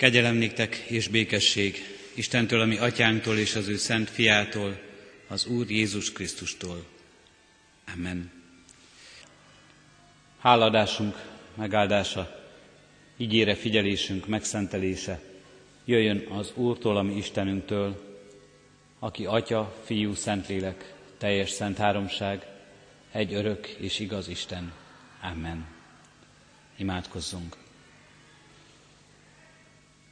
Kegyelem és békesség Istentől, ami atyánktól és az ő szent fiától, az Úr Jézus Krisztustól. Amen. Háladásunk megáldása, ígére figyelésünk megszentelése, jöjjön az Úrtól, ami Istenünktől, aki Atya, Fiú, Szentlélek, teljes szent háromság, egy örök és igaz Isten. Amen. Imádkozzunk.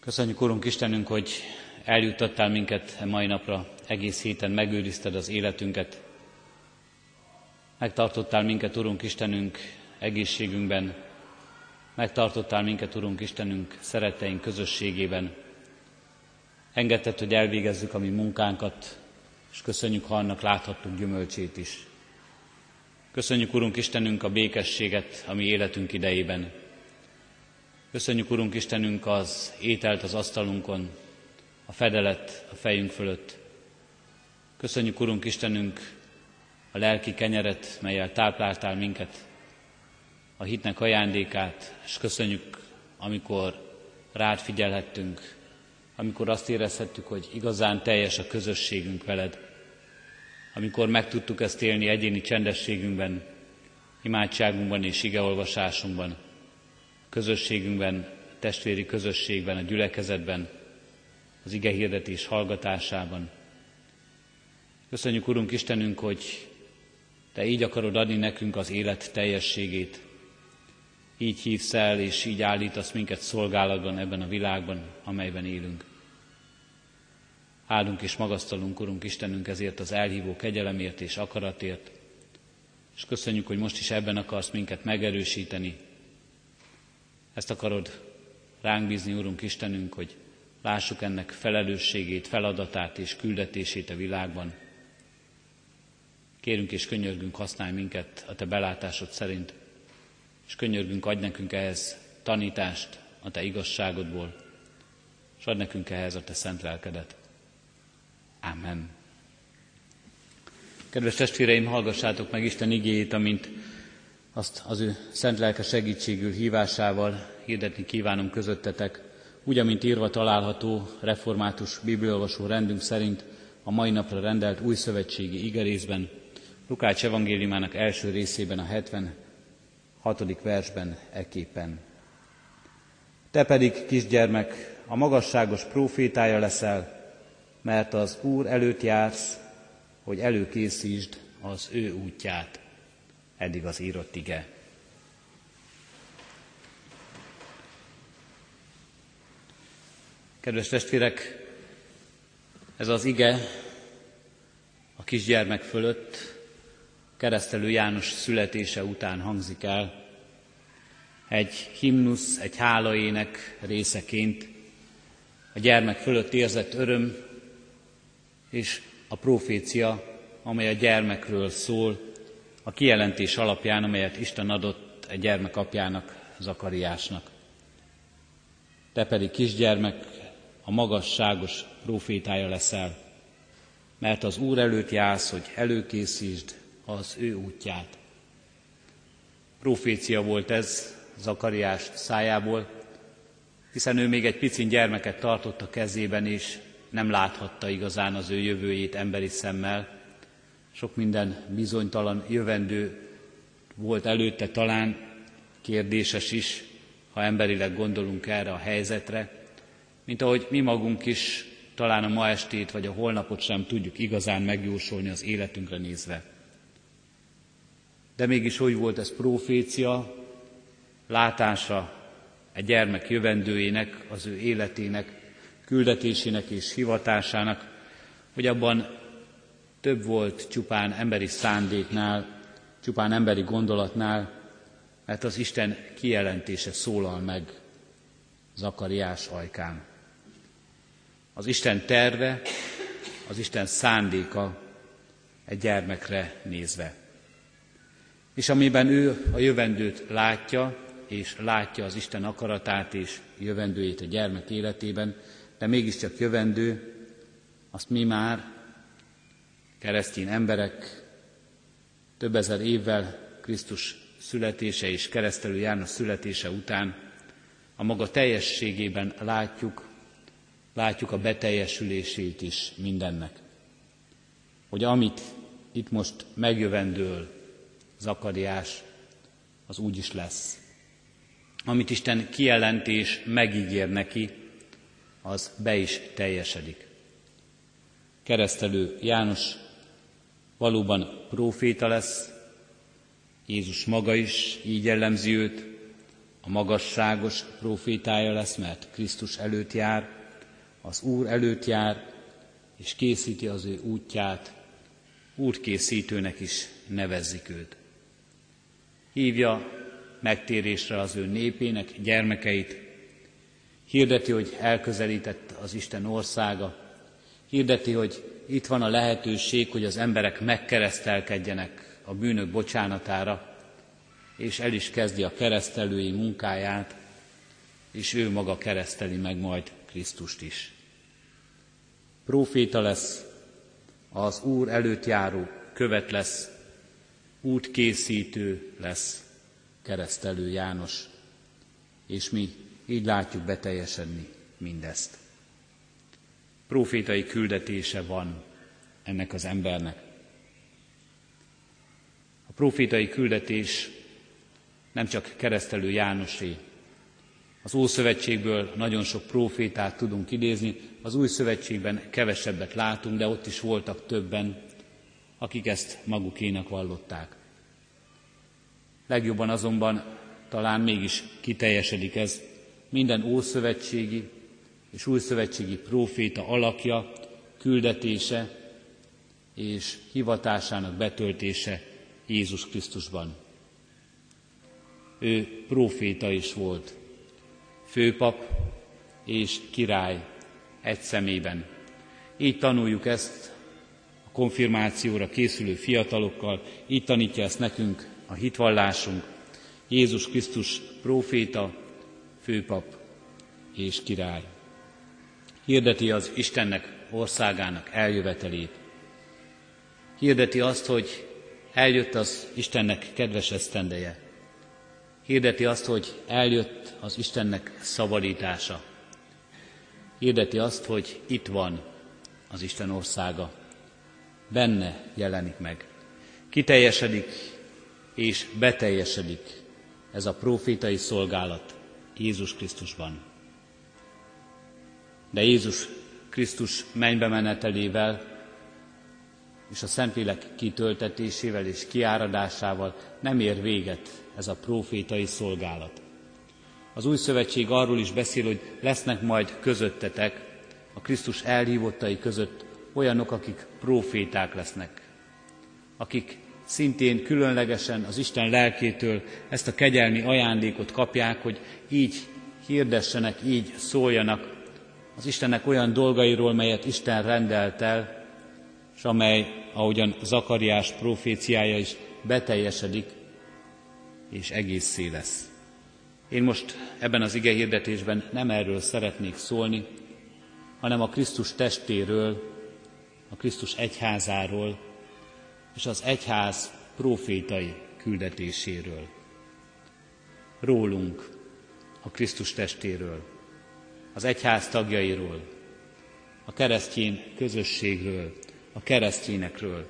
Köszönjük, Urunk Istenünk, hogy eljuttattál minket mai napra, egész héten megőrizted az életünket. Megtartottál minket, Urunk Istenünk, egészségünkben, megtartottál minket, Urunk Istenünk, szeretteink közösségében. Engedted, hogy elvégezzük a mi munkánkat, és köszönjük, ha annak láthattuk gyümölcsét is. Köszönjük, Urunk Istenünk, a békességet a mi életünk idejében. Köszönjük, Urunk Istenünk, az ételt az asztalunkon, a fedelet a fejünk fölött. Köszönjük, Urunk Istenünk, a lelki kenyeret, melyel tápláltál minket, a hitnek ajándékát, és köszönjük, amikor rád figyelhettünk, amikor azt érezhettük, hogy igazán teljes a közösségünk veled, amikor meg tudtuk ezt élni egyéni csendességünkben, imádságunkban és igeolvasásunkban, közösségünkben, testvéri közösségben, a gyülekezetben, az ige hirdetés hallgatásában. Köszönjük, Urunk Istenünk, hogy Te így akarod adni nekünk az élet teljességét. Így hívsz el, és így állítasz minket szolgálatban ebben a világban, amelyben élünk. Áldunk és magasztalunk, Urunk Istenünk, ezért az elhívó kegyelemért és akaratért, és köszönjük, hogy most is ebben akarsz minket megerősíteni. Ezt akarod ránk bízni, Urunk Istenünk, hogy lássuk ennek felelősségét, feladatát és küldetését a világban. Kérünk és könyörgünk, használj minket a Te belátásod szerint, és könyörgünk, adj nekünk ehhez tanítást a Te igazságodból, és adj nekünk ehhez a Te szent lelkedet. Amen. Kedves testvéreim, hallgassátok meg Isten igéjét, amint azt az ő szent lelke segítségül hívásával hirdetni kívánom közöttetek, úgy, amint írva található református bibliolvasó rendünk szerint a mai napra rendelt új szövetségi igerészben, Lukács evangéliumának első részében, a 76. versben eképpen. Te pedig, kisgyermek, a magasságos profétája leszel, mert az Úr előtt jársz, hogy előkészítsd az ő útját. Eddig az írott ige. Kedves testvérek, ez az ige a kisgyermek fölött keresztelő János születése után hangzik el, egy himnusz, egy hálaének részeként, a gyermek fölött érzett öröm és a profécia, amely a gyermekről szól, a kijelentés alapján, amelyet Isten adott egy gyermek apjának, Zakariásnak. Te pedig kisgyermek, a magasságos profétája leszel, mert az Úr előtt jársz, hogy előkészítsd az ő útját. Profécia volt ez Zakariás szájából, hiszen ő még egy picin gyermeket tartott a kezében, és nem láthatta igazán az ő jövőjét emberi szemmel. Sok minden bizonytalan jövendő volt előtte talán, kérdéses is, ha emberileg gondolunk erre a helyzetre, mint ahogy mi magunk is talán a ma estét vagy a holnapot sem tudjuk igazán megjósolni az életünkre nézve. De mégis úgy volt ez profécia, látása egy gyermek jövendőjének, az ő életének, küldetésének és hivatásának, hogy abban több volt csupán emberi szándéknál, csupán emberi gondolatnál, mert az Isten kijelentése szólal meg Zakariás ajkán. Az Isten terve, az Isten szándéka egy gyermekre nézve. És amiben ő a jövendőt látja, és látja az Isten akaratát és jövendőjét a gyermek életében, de mégiscsak jövendő, azt mi már, keresztény emberek, több ezer évvel Krisztus születése és keresztelő János születése után a maga teljességében látjuk, látjuk a beteljesülését is mindennek. Hogy amit itt most megjövendől Zakariás, az úgy is lesz. Amit Isten kijelentés megígér neki, az be is teljesedik. Keresztelő János valóban próféta lesz, Jézus maga is így jellemzi őt, a magasságos profétája lesz, mert Krisztus előtt jár, az Úr előtt jár, és készíti az ő útját, útkészítőnek is nevezzik őt. Hívja megtérésre az ő népének, gyermekeit, hirdeti, hogy elközelített az Isten országa, hirdeti, hogy itt van a lehetőség, hogy az emberek megkeresztelkedjenek a bűnök bocsánatára, és el is kezdi a keresztelői munkáját, és ő maga kereszteli meg majd Krisztust is. Próféta lesz, az Úr előtt járó követ lesz, útkészítő lesz, keresztelő János, és mi így látjuk beteljesedni mindezt. Profétai küldetése van ennek az embernek. A profétai küldetés nem csak keresztelő Jánosé. Az Ószövetségből nagyon sok profétát tudunk idézni, az Új Szövetségben kevesebbet látunk, de ott is voltak többen, akik ezt magukénak vallották. Legjobban azonban talán mégis kiteljesedik ez minden ószövetségi és újszövetségi próféta alakja, küldetése és hivatásának betöltése Jézus Krisztusban. Ő próféta is volt, főpap és király egy szemében. Így tanuljuk ezt a konfirmációra készülő fiatalokkal, így tanítja ezt nekünk a hitvallásunk. Jézus Krisztus próféta, főpap és király. Hirdeti az Istennek országának eljövetelét. Hirdeti azt, hogy eljött az Istennek kedves esztendeje. Hirdeti azt, hogy eljött az Istennek szabadítása. Hirdeti azt, hogy itt van az Isten országa. Benne jelenik meg. Kiteljesedik és beteljesedik ez a profétai szolgálat Jézus Krisztusban. De Jézus Krisztus mennybe menetelével és a Szentlélek kitöltetésével és kiáradásával nem ér véget ez a profétai szolgálat. Az új szövetség arról is beszél, hogy lesznek majd közöttetek, a Krisztus elhívottai között olyanok, akik proféták lesznek, akik szintén különlegesen az Isten lelkétől ezt a kegyelmi ajándékot kapják, hogy így hirdessenek, így szóljanak az Istennek olyan dolgairól, melyet Isten rendelt el, és amely, ahogyan Zakariás proféciája is beteljesedik, és egészé lesz. Én most ebben az ige hirdetésben nem erről szeretnék szólni, hanem a Krisztus testéről, a Krisztus egyházáról, és az egyház profétai küldetéséről. Rólunk, a Krisztus testéről, az egyház tagjairól, a keresztény közösségről, a keresztényekről,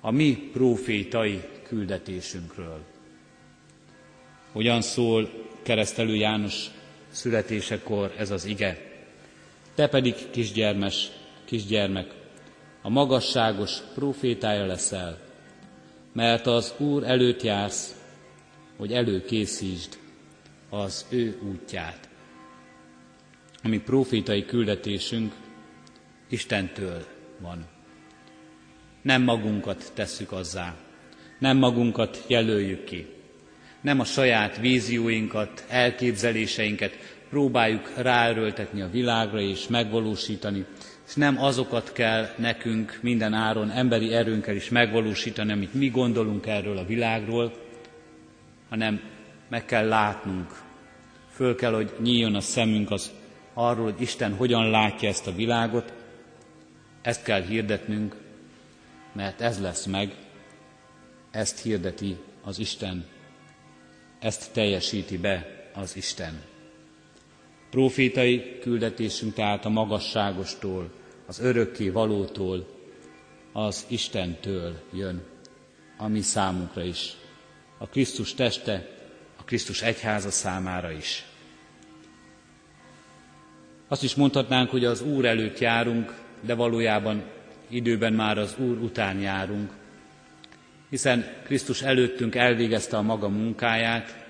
a mi profétai küldetésünkről. Hogyan szól keresztelő János születésekor ez az ige? Te pedig kisgyermes, kisgyermek, a magasságos profétája leszel, mert az Úr előtt jársz, hogy előkészítsd az ő útját. Ami profétai küldetésünk Istentől van. Nem magunkat tesszük azzá, nem magunkat jelöljük ki, nem a saját vízióinkat, elképzeléseinket próbáljuk ráerőltetni a világra és megvalósítani, és nem azokat kell nekünk minden áron emberi erőnkkel is megvalósítani, amit mi gondolunk erről a világról, hanem meg kell látnunk, föl kell, hogy nyíljon a szemünk az arról, hogy Isten hogyan látja ezt a világot, ezt kell hirdetnünk, mert ez lesz meg, ezt hirdeti az Isten, ezt teljesíti be az Isten. Profétai küldetésünk tehát a magasságostól, az örökké valótól, az Istentől jön, ami számunkra is, a Krisztus teste, a Krisztus egyháza számára is. Azt is mondhatnánk, hogy az Úr előtt járunk, de valójában időben már az Úr után járunk, hiszen Krisztus előttünk elvégezte a maga munkáját,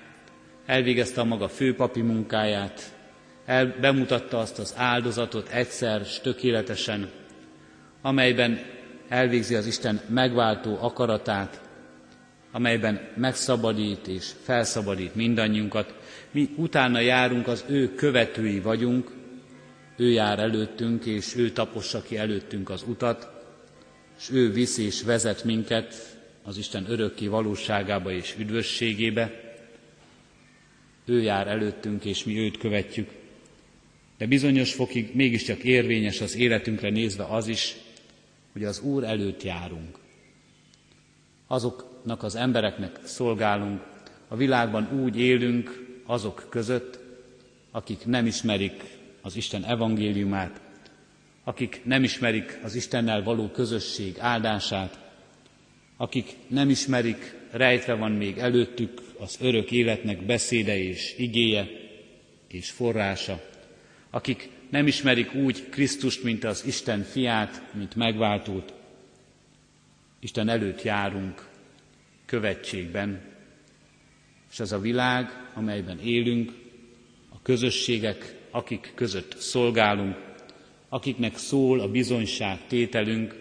elvégezte a maga főpapi munkáját, el, bemutatta azt az áldozatot egyszer, tökéletesen, amelyben elvégzi az Isten megváltó akaratát, amelyben megszabadít és felszabadít mindannyiunkat. Mi utána járunk, az ő követői vagyunk, ő jár előttünk, és ő tapossa ki előttünk az utat, és ő visz és vezet minket az Isten örökké valóságába és üdvösségébe. Ő jár előttünk, és mi őt követjük. De bizonyos fokig mégiscsak érvényes az életünkre nézve az is, hogy az Úr előtt járunk. Azoknak az embereknek szolgálunk, a világban úgy élünk azok között, akik nem ismerik az Isten evangéliumát, akik nem ismerik az Istennel való közösség áldását, akik nem ismerik, rejtve van még előttük az örök életnek beszéde és igéje és forrása, akik nem ismerik úgy Krisztust, mint az Isten fiát, mint megváltót. Isten előtt járunk követségben, és ez a világ, amelyben élünk, a közösségek, akik között szolgálunk, akiknek szól a bizonyság tételünk,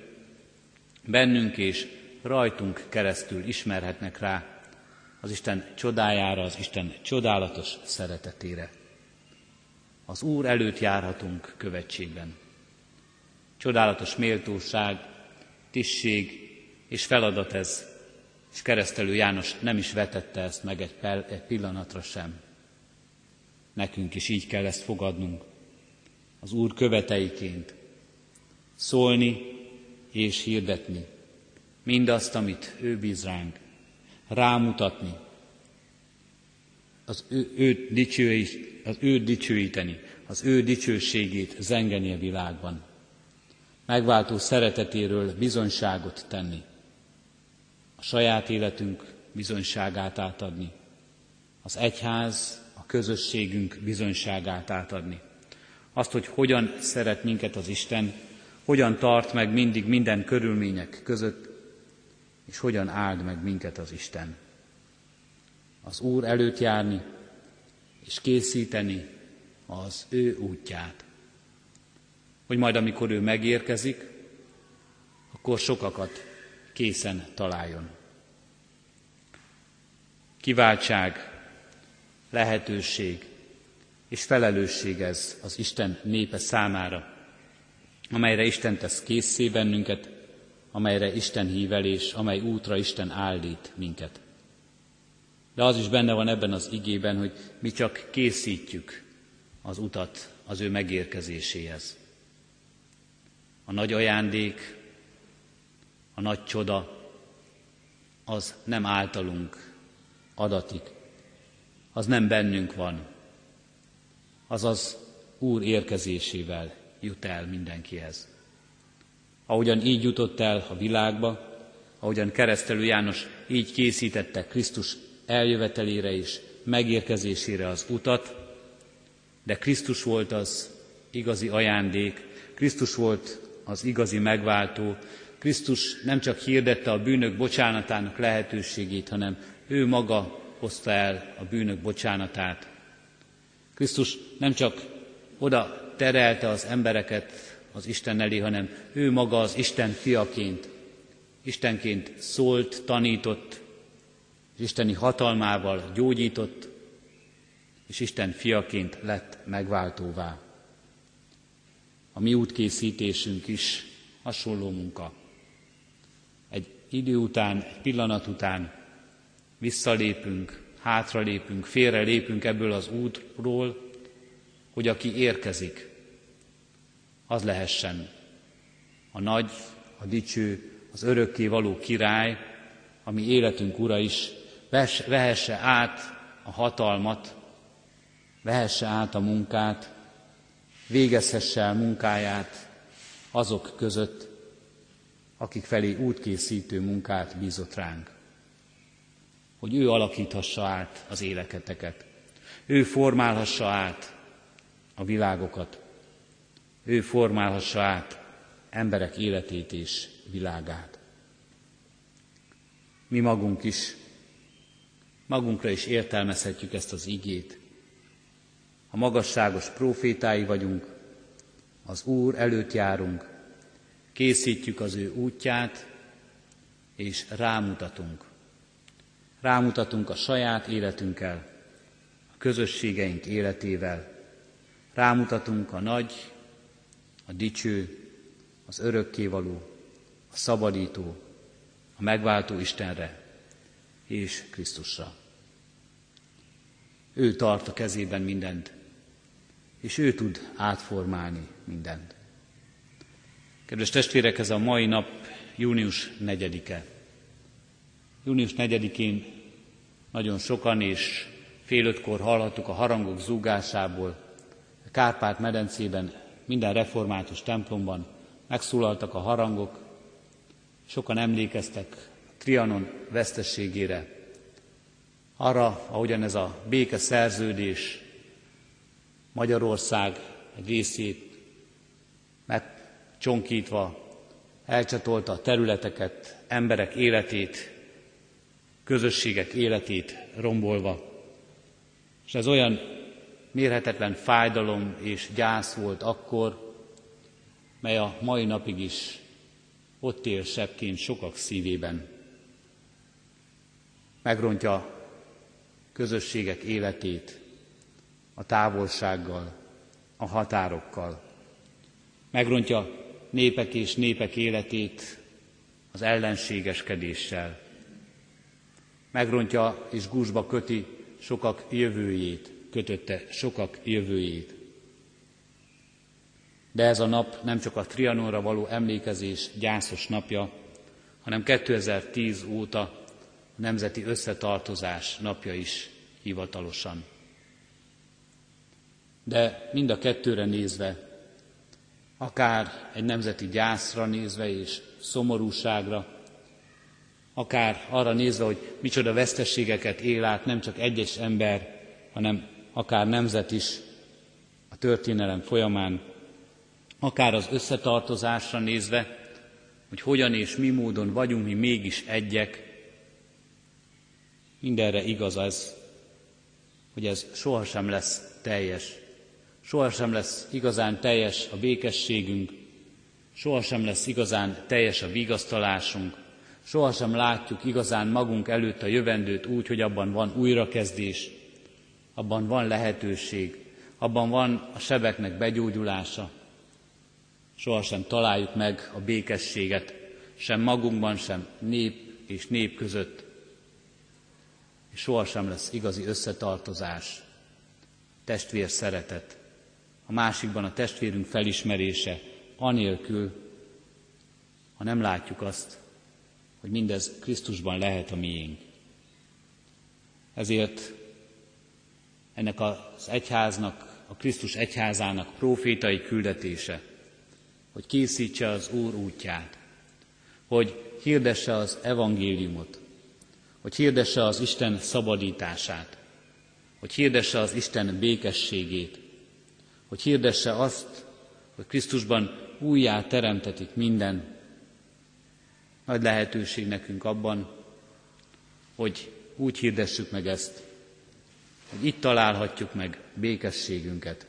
bennünk és rajtunk keresztül ismerhetnek rá az Isten csodájára, az Isten csodálatos szeretetére az Úr előtt járhatunk követségben. Csodálatos méltóság, tisztség és feladat ez, és keresztelő János nem is vetette ezt meg egy, egy pillanatra sem. Nekünk is így kell ezt fogadnunk, az Úr követeiként, szólni és hirdetni mindazt, amit ő bíz ránk, rámutatni, az ő, őt, dicsői, az őt dicsőíteni, az ő dicsőségét zengeni a világban. Megváltó szeretetéről bizonyságot tenni, a saját életünk bizonyságát átadni, az egyház, közösségünk bizonyságát átadni. Azt, hogy hogyan szeret minket az Isten, hogyan tart meg mindig minden körülmények között, és hogyan áld meg minket az Isten az Úr előtt járni, és készíteni az ő útját. Hogy majd amikor ő megérkezik, akkor sokakat készen találjon. Kiváltság, lehetőség és felelősség ez az Isten népe számára, amelyre Isten tesz készé bennünket, amelyre Isten hível és amely útra Isten áldít minket. De az is benne van ebben az igében, hogy mi csak készítjük az utat az ő megérkezéséhez. A nagy ajándék, a nagy csoda, az nem általunk adatik, az nem bennünk van, az az Úr érkezésével jut el mindenkihez. Ahogyan így jutott el a világba, ahogyan keresztelő János így készítette Krisztus eljövetelére is, megérkezésére az utat, de Krisztus volt az igazi ajándék, Krisztus volt az igazi megváltó, Krisztus nem csak hirdette a bűnök bocsánatának lehetőségét, hanem ő maga hozta el a bűnök bocsánatát. Krisztus nem csak oda terelte az embereket az Isten elé, hanem ő maga az Isten fiaként, Istenként szólt, tanított, és isteni hatalmával gyógyított, és Isten fiaként lett megváltóvá. A mi útkészítésünk is hasonló munka. Egy idő után, egy pillanat után visszalépünk, hátralépünk, félrelépünk ebből az útról, hogy aki érkezik, az lehessen a nagy, a dicső, az örökké való király, ami életünk ura is, vehesse át a hatalmat, vehesse át a munkát, végezhesse el munkáját azok között, akik felé útkészítő munkát bízott ránk. Hogy ő alakíthassa át az éleketeket, ő formálhassa át a világokat, ő formálhassa át emberek életét és világát. Mi magunk is, magunkra is értelmezhetjük ezt az igét. A magasságos profétái vagyunk, az Úr előtt járunk, készítjük az ő útját, és rámutatunk. Rámutatunk a saját életünkkel, a közösségeink életével, rámutatunk a nagy, a dicső, az örökkévaló, a szabadító, a megváltó Istenre és Krisztusra. Ő tart a kezében mindent, és ő tud átformálni mindent. Kedves testvérek, ez a mai nap június 4-e. Június 4-én nagyon sokan és fél ötkor hallhattuk a harangok zúgásából, a Kárpát-medencében, minden református templomban megszólaltak a harangok, sokan emlékeztek Trianon vesztességére, arra, ahogyan ez a béke szerződés Magyarország egy részét megcsonkítva elcsatolta a területeket, emberek életét, közösségek életét rombolva. És ez olyan mérhetetlen fájdalom és gyász volt akkor, mely a mai napig is ott él sebként sokak szívében. Megrontja közösségek életét a távolsággal, a határokkal. Megrontja népek és népek életét az ellenségeskedéssel. Megrontja és gúzsba köti sokak jövőjét, kötötte sokak jövőjét. De ez a nap nem csak a Trianonra való emlékezés gyászos napja, hanem 2010 óta a nemzeti összetartozás napja is hivatalosan. De mind a kettőre nézve, akár egy nemzeti gyászra nézve és szomorúságra, akár arra nézve, hogy micsoda vesztességeket él át nem csak egyes ember, hanem akár nemzet is a történelem folyamán, akár az összetartozásra nézve, hogy hogyan és mi módon vagyunk mi mégis egyek, mindenre igaz az, hogy ez sohasem lesz teljes. Sohasem lesz igazán teljes a békességünk, sohasem lesz igazán teljes a vigasztalásunk, sohasem látjuk igazán magunk előtt a jövendőt úgy, hogy abban van újrakezdés, abban van lehetőség, abban van a sebeknek begyógyulása, sohasem találjuk meg a békességet, sem magunkban, sem nép és nép között, és sohasem lesz igazi összetartozás, testvér szeretet, a másikban a testvérünk felismerése, anélkül, ha nem látjuk azt, hogy mindez Krisztusban lehet a miénk. Ezért ennek az egyháznak, a Krisztus egyházának profétai küldetése, hogy készítse az Úr útját, hogy hirdesse az evangéliumot, hogy hirdesse az Isten szabadítását, hogy hirdesse az Isten békességét, hogy hirdesse azt, hogy Krisztusban újjá teremtetik minden. Nagy lehetőség nekünk abban, hogy úgy hirdessük meg ezt, hogy itt találhatjuk meg békességünket,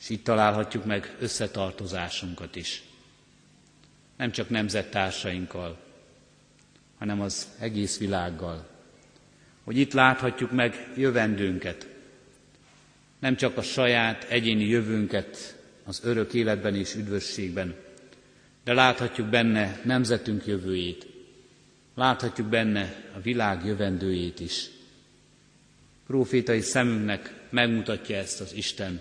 és itt találhatjuk meg összetartozásunkat is. Nem csak nemzettársainkkal, hanem az egész világgal. Hogy itt láthatjuk meg jövendőnket, nem csak a saját egyéni jövőnket az örök életben és üdvösségben, de láthatjuk benne nemzetünk jövőjét, láthatjuk benne a világ jövendőjét is. Profétai szemünknek megmutatja ezt az Isten,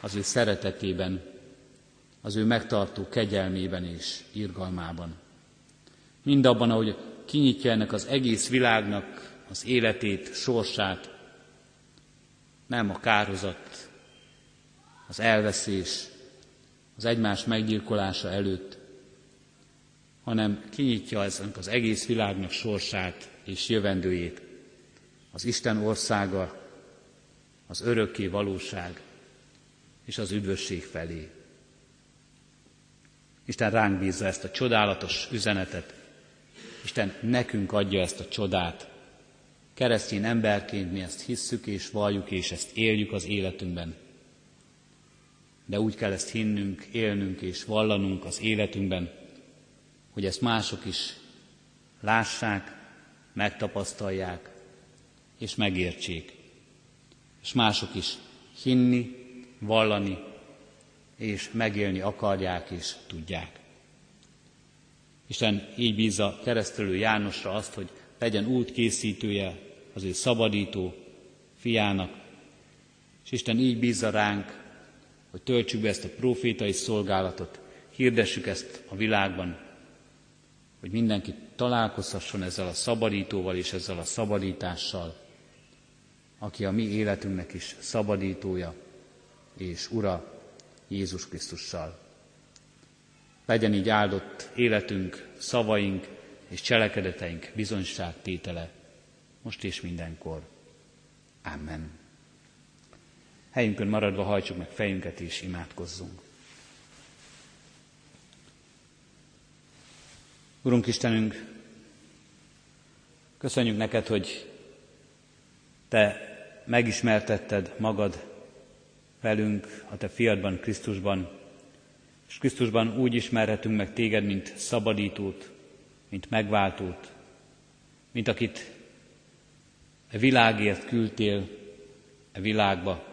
az ő szeretetében, az ő megtartó kegyelmében és irgalmában. Mindabban, ahogy kinyitja ennek az egész világnak az életét, sorsát, nem a kározat, az elveszés, az egymás meggyilkolása előtt, hanem kinyitja ezen az egész világnak sorsát és jövendőjét, az Isten országa, az örökké valóság és az üdvösség felé. Isten ránk bízza ezt a csodálatos üzenetet, Isten nekünk adja ezt a csodát. Keresztény emberként mi ezt hisszük és valljuk, és ezt éljük az életünkben. De úgy kell ezt hinnünk, élnünk és vallanunk az életünkben, hogy ezt mások is lássák, megtapasztalják és megértsék. És mások is hinni, vallani és megélni akarják és tudják. Isten így bízza keresztelő Jánosra azt, hogy legyen út készítője az ő szabadító fiának, és Isten így bízza ránk, hogy töltsük be ezt a profétai szolgálatot, hirdessük ezt a világban, hogy mindenki találkozhasson ezzel a szabadítóval és ezzel a szabadítással, aki a mi életünknek is szabadítója és ura Jézus Krisztussal. Legyen így áldott életünk, szavaink és cselekedeteink bizonyságtétele, most és mindenkor. Amen. Helyünkön maradva hajtsuk meg fejünket és imádkozzunk. Urunk Istenünk, köszönjük neked, hogy Te megismertetted magad velünk a Te fiadban, Krisztusban, és Krisztusban úgy ismerhetünk meg téged, mint szabadítót, mint megváltót, mint akit a világért küldtél a világba,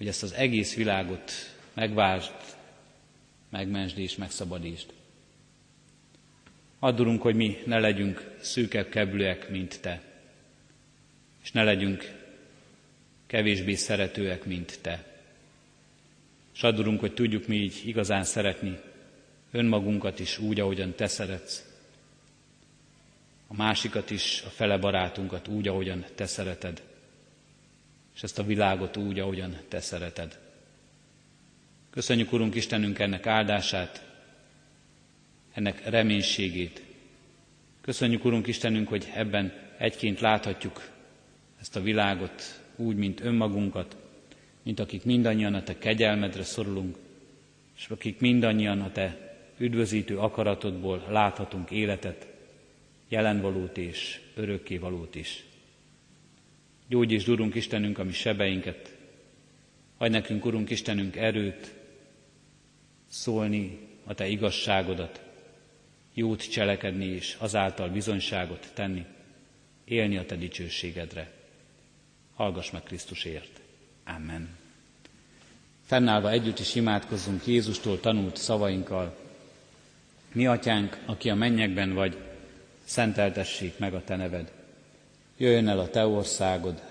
hogy ezt az egész világot megváltsd, megmentsd és megszabadítsd. Addurunk, hogy mi ne legyünk szűkebb keblőek, mint Te, és ne legyünk kevésbé szeretőek, mint Te. És adurunk, hogy tudjuk mi így igazán szeretni önmagunkat is úgy, ahogyan Te szeretsz, a másikat is, a fele barátunkat úgy, ahogyan Te szereted, és ezt a világot úgy, ahogyan Te szereted. Köszönjük, Urunk Istenünk, ennek áldását, ennek reménységét. Köszönjük, Urunk Istenünk, hogy ebben egyként láthatjuk ezt a világot úgy, mint önmagunkat, mint akik mindannyian a Te kegyelmedre szorulunk, és akik mindannyian a Te üdvözítő akaratodból láthatunk életet, jelenvalót és örökkévalót is. Gyógyítsd, Urunk Istenünk, a mi sebeinket, adj nekünk, Urunk Istenünk, erőt szólni a Te igazságodat, jót cselekedni és azáltal bizonyságot tenni, élni a Te dicsőségedre. Hallgass meg Krisztusért. Amen. Fennállva együtt is imádkozzunk Jézustól tanult szavainkkal. Mi atyánk, aki a mennyekben vagy, szenteltessék meg a te neved. Jöjjön el a te országod,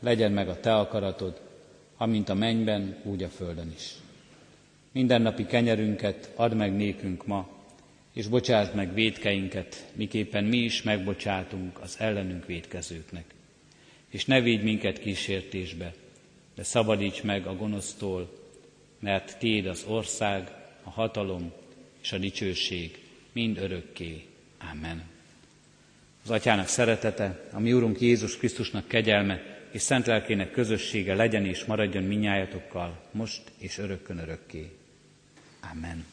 legyen meg a te akaratod, amint a mennyben, úgy a földön is. Mindennapi kenyerünket add meg nékünk ma, és bocsásd meg védkeinket, miképpen mi is megbocsátunk az ellenünk védkezőknek. És ne védj minket kísértésbe, de szabadíts meg a gonosztól, mert Téd az ország, a hatalom és a dicsőség mind örökké. Amen. Az Atyának szeretete, a mi Úrunk Jézus Krisztusnak kegyelme és szent lelkének közössége legyen és maradjon minnyájatokkal, most és örökkön örökké. Amen.